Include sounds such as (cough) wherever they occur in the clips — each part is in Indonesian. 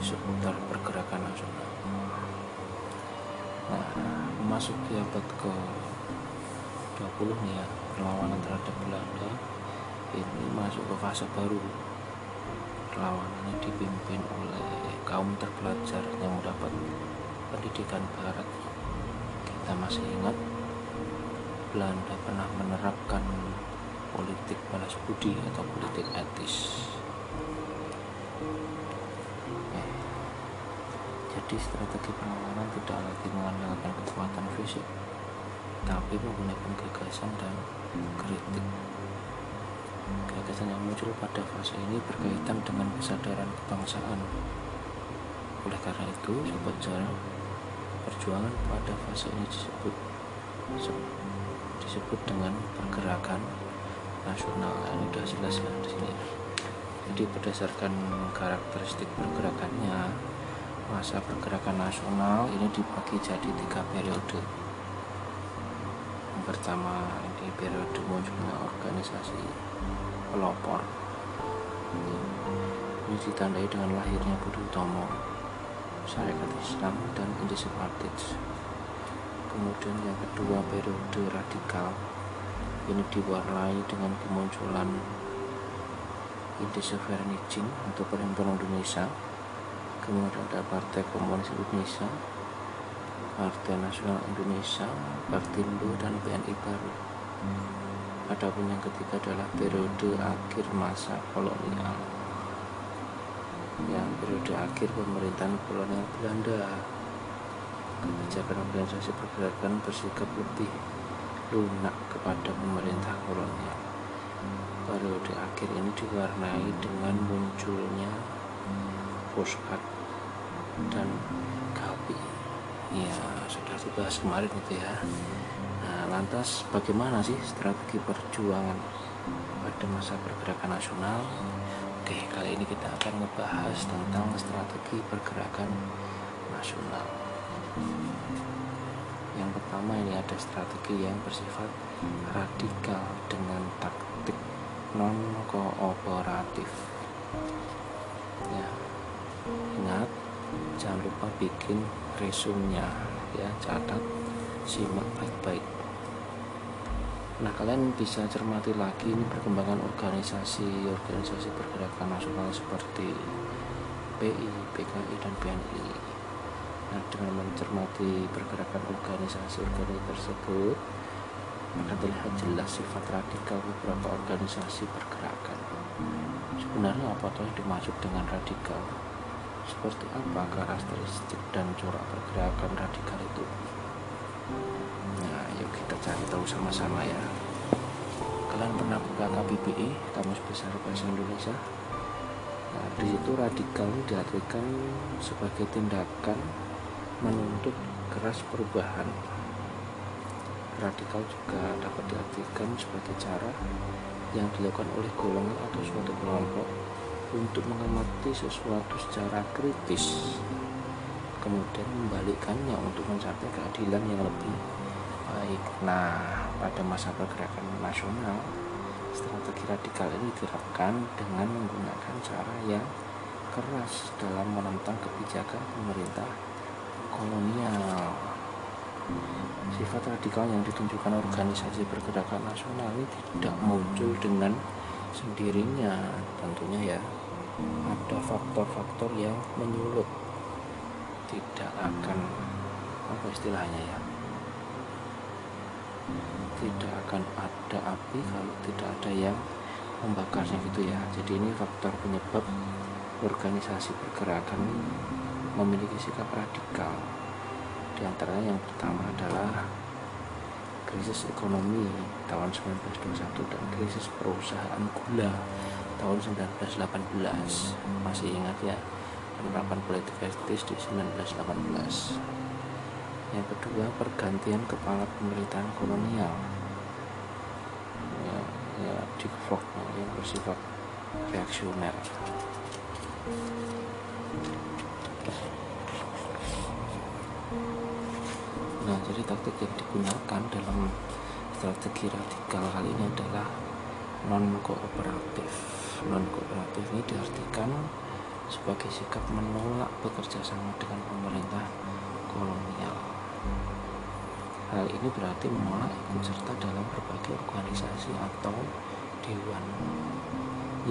seputar pergerakan nasional. Nah, memasuki abad ke 20 nih ya, perlawanan terhadap Belanda ini masuk ke fase baru. Perlawanan ini dipimpin oleh kaum terpelajar yang mendapat pendidikan barat. Kita masih ingat Belanda pernah menerapkan politik balas budi atau politik etis. Jadi strategi perlawanan tidak lagi mengandalkan kekuatan fisik, tapi menggunakan gagasan dan kritik. Gagasan yang muncul pada fase ini berkaitan dengan kesadaran kebangsaan. Oleh karena itu, sobat jarak perjuangan pada fase ini disebut disebut dengan pergerakan nasional. Ini sudah jelas lah di sini. Jadi berdasarkan karakteristik pergerakannya, masa pergerakan nasional ini dibagi jadi tiga periode. Yang pertama ini periode munculnya organisasi pelopor. Ini ditandai dengan lahirnya Budi Utomo, Syarikat Islam dan Independence. Kemudian yang kedua periode radikal ini diwarnai dengan kemunculan Indonesia atau Perhimpunan Indonesia kemudian ada Partai Komunis Indonesia Partai Nasional Indonesia Partindo dan BNI baru. Adapun yang ketiga adalah periode akhir masa kolonial. Yang periode akhir pemerintahan kolonial Belanda. Kebijakan organisasi pergerakan bersikap lebih lunak kepada pemerintah kolonial. Periode akhir ini diwarnai dengan munculnya Puskat dan Gapi. Ya, sudah dibahas kemarin itu ya. Nah, lantas bagaimana sih strategi perjuangan pada masa pergerakan nasional? Oke, kali ini kita akan membahas tentang strategi pergerakan nasional. Yang pertama ini ada strategi yang bersifat radikal dengan taktik non kooperatif. Ya, ingat jangan lupa bikin resumnya ya catat simak baik-baik. Nah kalian bisa cermati lagi ini perkembangan organisasi organisasi pergerakan nasional seperti PI, PKI dan BNI Nah, dengan mencermati pergerakan organisasi-organisasi tersebut, maka terlihat jelas sifat radikal beberapa organisasi pergerakan. Sebenarnya apa yang dimaksud dengan radikal? Seperti apa karakteristik dan corak pergerakan radikal itu? Nah, yuk kita cari tahu sama-sama ya. Kalian pernah buka KBBI, Kamus Besar Bahasa Indonesia? Nah, di situ radikal diartikan sebagai tindakan menuntut keras perubahan. Radikal juga dapat diartikan sebagai cara yang dilakukan oleh golongan atau suatu kelompok untuk mengamati sesuatu secara kritis, kemudian membalikkannya untuk mencapai keadilan yang lebih baik. Nah, pada masa pergerakan nasional, strategi radikal ini diterapkan dengan menggunakan cara yang keras dalam menentang kebijakan pemerintah kolonial sifat radikal yang ditunjukkan organisasi pergerakan nasional ini tidak muncul dengan sendirinya tentunya ya ada faktor-faktor yang menyulut. Tidak akan apa istilahnya ya? Tidak akan ada api kalau tidak ada yang membakarnya gitu ya. Jadi ini faktor penyebab organisasi pergerakan memiliki sikap radikal. Di antaranya yang pertama adalah krisis ekonomi tahun 1921 dan krisis perusahaan gula tahun 1918. Masih ingat ya penerapan politik etis di 1918. Yang kedua pergantian kepala pemerintahan kolonial. Ya, ya di yang bersifat reaksioner. Nah, jadi taktik yang digunakan dalam strategi radikal kali ini adalah non kooperatif. Non kooperatif ini diartikan sebagai sikap menolak bekerja sama dengan pemerintah kolonial. Hal ini berarti menolak ikut serta dalam berbagai organisasi atau dewan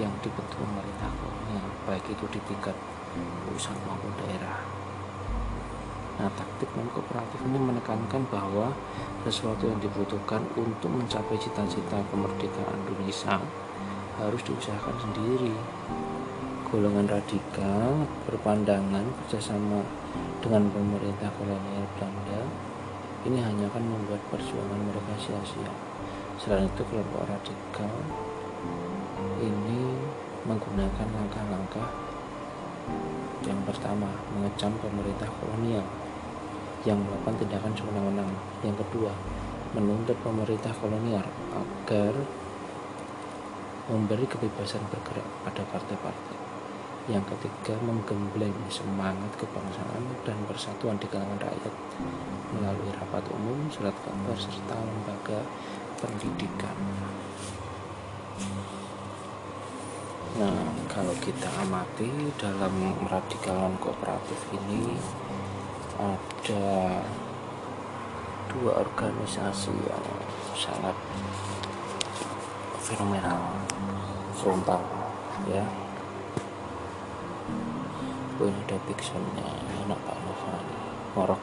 yang dibentuk pemerintah kolonial, baik itu di tingkat pusat maupun daerah. Nah, taktik non kooperatif ini menekankan bahwa sesuatu yang dibutuhkan untuk mencapai cita-cita kemerdekaan Indonesia harus diusahakan sendiri. Golongan radikal berpandangan kerjasama dengan pemerintah kolonial Belanda ini hanya akan membuat perjuangan mereka sia-sia. Selain itu, kelompok radikal ini menggunakan langkah-langkah yang pertama mengecam pemerintah kolonial yang melakukan tindakan sewenang-wenang. Yang kedua, menuntut pemerintah kolonial agar memberi kebebasan bergerak pada partai-partai. Yang ketiga, menggembleng semangat kebangsaan dan persatuan di kalangan rakyat melalui rapat umum, surat kabar, serta lembaga pendidikan. Nah, kalau kita amati dalam radikalan kooperatif ini ada dua organisasi yang sangat fenomenal frontal ya. Oh, ini ada anak Pak Novani ngorok.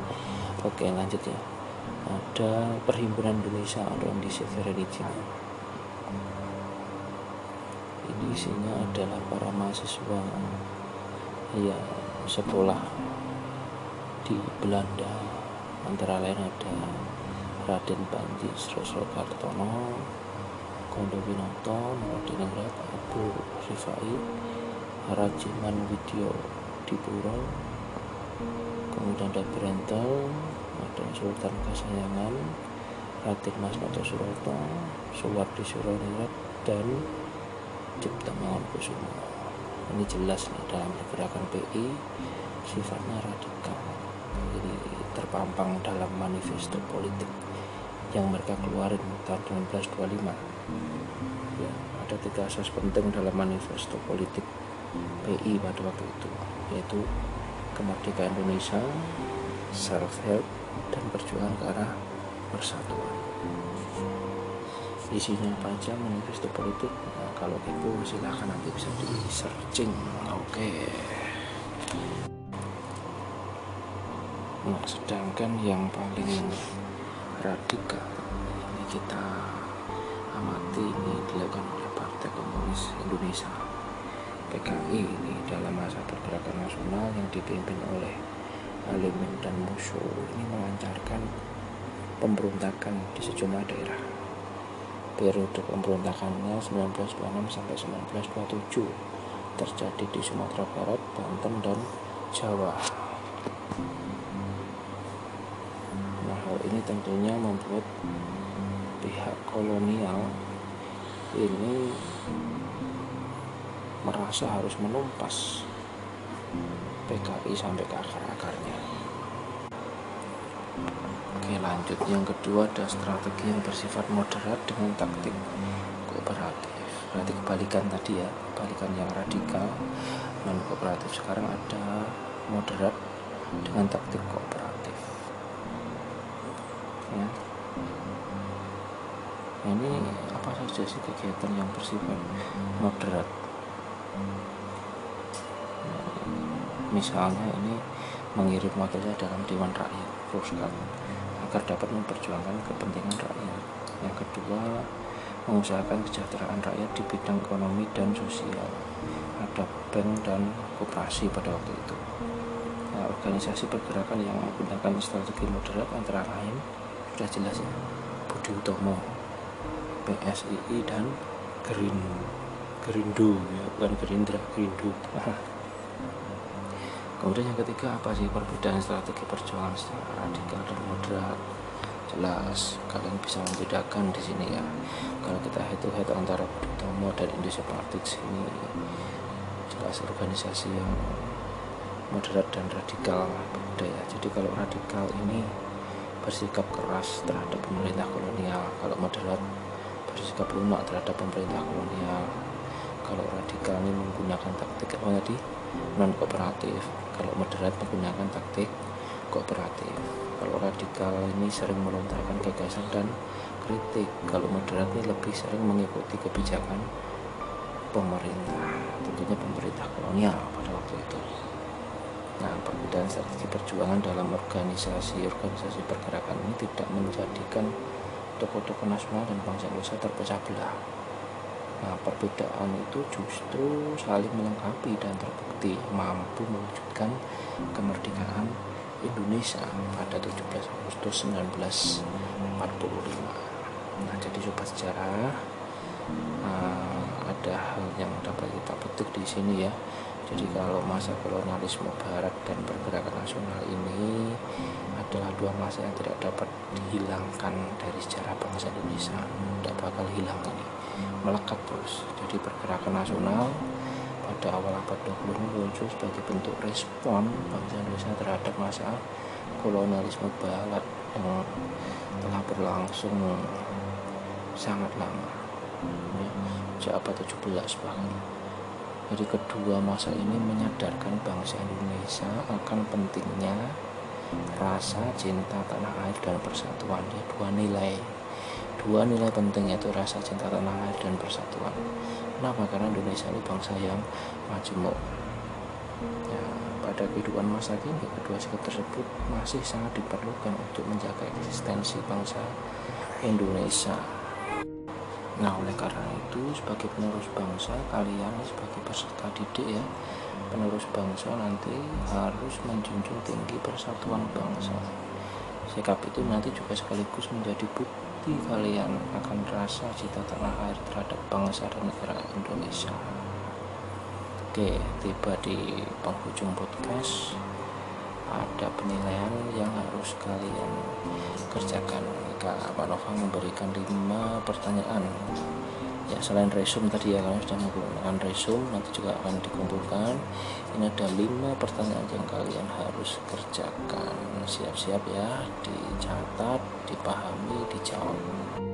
(laughs) Oke lanjut ya. Ada Perhimpunan Indonesia atau Indonesia Religion ini isinya adalah para mahasiswa ya sekolah di Belanda. Antara lain ada Raden Panji Srosro Kartono Kondo Winoto Ningrat Abu Rifai Rajiman Widyo Dipuro kemudian ada Brentel ada Sultan Kasayangan Raden Mas Noto Suroto Suwardi Suroningrat dan Cipta Mangunkusumo ini jelas nih dalam gerakan PI sifatnya radikal. Jadi terpampang dalam manifesto politik yang mereka keluarin tahun 1925 ya, ada tiga asas penting dalam manifesto politik PI pada waktu itu yaitu kemerdekaan Indonesia self help dan perjuangan ke arah persatuan. Isinya apa aja manifesto politik? Nah, kalau itu silahkan nanti bisa di searching. Oke. Okay. Nah, sedangkan yang paling radikal ini kita amati ini dilakukan oleh Partai Komunis Indonesia. PKI ini dalam masa pergerakan nasional yang dipimpin oleh Alimin dan Musuh ini melancarkan pemberontakan di sejumlah daerah. Periode pemberontakannya 1926 sampai 1927 terjadi di Sumatera Barat, Banten, dan Jawa. Ini tentunya membuat pihak kolonial ini merasa harus menumpas PKI sampai ke akar-akarnya. Oke lanjut yang kedua ada strategi yang bersifat moderat dengan taktik kooperatif. Berarti kebalikan tadi ya, kebalikan yang radikal non kooperatif sekarang ada moderat dengan taktik kooperatif ya ini sih kegiatan yang bersifat moderat. Misalnya ini mengirim wakilnya dalam Dewan Rakyat Puskat agar dapat memperjuangkan kepentingan rakyat. Yang kedua mengusahakan kesejahteraan rakyat di bidang ekonomi dan sosial. Ada bank dan koperasi pada waktu itu. Nah, organisasi pergerakan yang menggunakan strategi moderat antara lain sudah jelas ya Budi Utomo PSII dan Gerin Gerindu ya bukan Gerindra Gerindu. (laughs) Kemudian yang ketiga apa sih perbedaan strategi perjuangan secara radikal dan moderat? Jelas kalian bisa membedakan di sini ya. Kalau kita head to head antara Utomo dan Indonesia Politics ini jelas organisasi yang moderat dan radikal beda ya. Jadi kalau radikal ini bersikap keras terhadap pemerintah kolonial kalau moderat bersikap lunak terhadap pemerintah kolonial. Kalau radikal ini menggunakan taktik apa tadi? Non kooperatif kalau moderat menggunakan taktik kooperatif. Kalau radikal ini sering melontarkan gagasan dan kritik. Kalau moderat ini lebih sering mengikuti kebijakan pemerintah. Tentunya pemerintah kolonial pada waktu itu. Nah perbedaan strategi perjuangan dalam organisasi-organisasi pergerakan ini tidak menjadikan tokoh-tokoh nasional dan bangsa Indonesia terpecah belah Nah, perbedaan itu justru saling melengkapi dan terbukti mampu mewujudkan kemerdekaan Indonesia pada 17 Agustus 1945. Nah, jadi sobat sejarah uh, ada hal yang dapat kita petik di sini ya. Jadi kalau masa kolonialisme Barat dan pergerakan nasional ini adalah dua masa yang tidak dapat dihilangkan dari sejarah bangsa Indonesia, tidak bakal hilang ini melekat terus. Jadi pergerakan nasional pada awal abad 20 ini muncul sebagai bentuk respon bangsa Indonesia terhadap masa kolonialisme barat yang telah berlangsung sangat lama. Ya, sejak abad 17 bahkan. Jadi kedua masa ini menyadarkan bangsa Indonesia akan pentingnya rasa cinta tanah air dan persatuan. Ya dua nilai. Dua nilai penting yaitu rasa cinta tanah air dan persatuan. Kenapa? Karena Indonesia ini bangsa yang majemuk ya, pada kehidupan masa kini kedua sikap tersebut masih sangat diperlukan untuk menjaga eksistensi bangsa Indonesia. Nah oleh karena itu sebagai penerus bangsa kalian sebagai peserta didik ya penerus bangsa nanti harus menjunjung tinggi persatuan bangsa sikap itu nanti juga sekaligus menjadi bukti kalian akan rasa cita tanah air terhadap bangsa dan negara Indonesia. Oke, tiba di penghujung podcast. Ada penilaian yang harus kalian kerjakan. Kak Panova memberikan lima pertanyaan ya selain resume tadi ya kalian sudah menggunakan resume nanti juga akan dikumpulkan. Ini ada lima pertanyaan yang kalian harus kerjakan. Siap-siap ya dicatat dipahami dijawab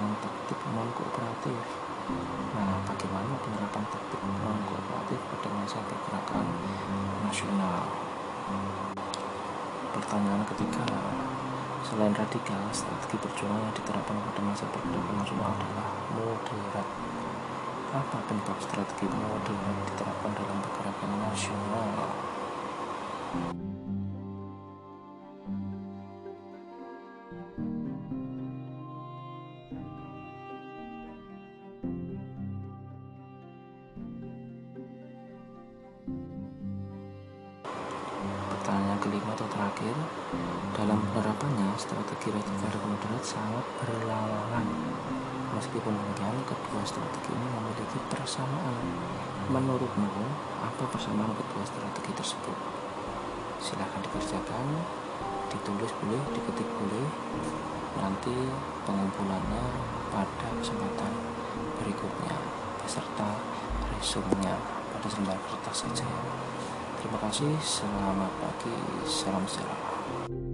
dengan taktik non kooperatif. Nah, bagaimana penerapan taktik non kooperatif pada masa pergerakan nasional? Pertanyaan ketiga, selain radikal, strategi perjuangan yang diterapkan pada masa pergerakan nasional adalah moderat. Apa penyebab strategi moderat diterapkan dalam pergerakan nasional? pertanyaan sangat berlawanan. Meskipun demikian kedua strategi ini memiliki persamaan menurutmu apa persamaan kedua strategi tersebut? Silahkan dikerjakan ditulis boleh diketik boleh. Nanti pengumpulannya pada kesempatan berikutnya beserta resumenya pada lembar kertas saja. Terima kasih, selamat pagi, salam sejahtera.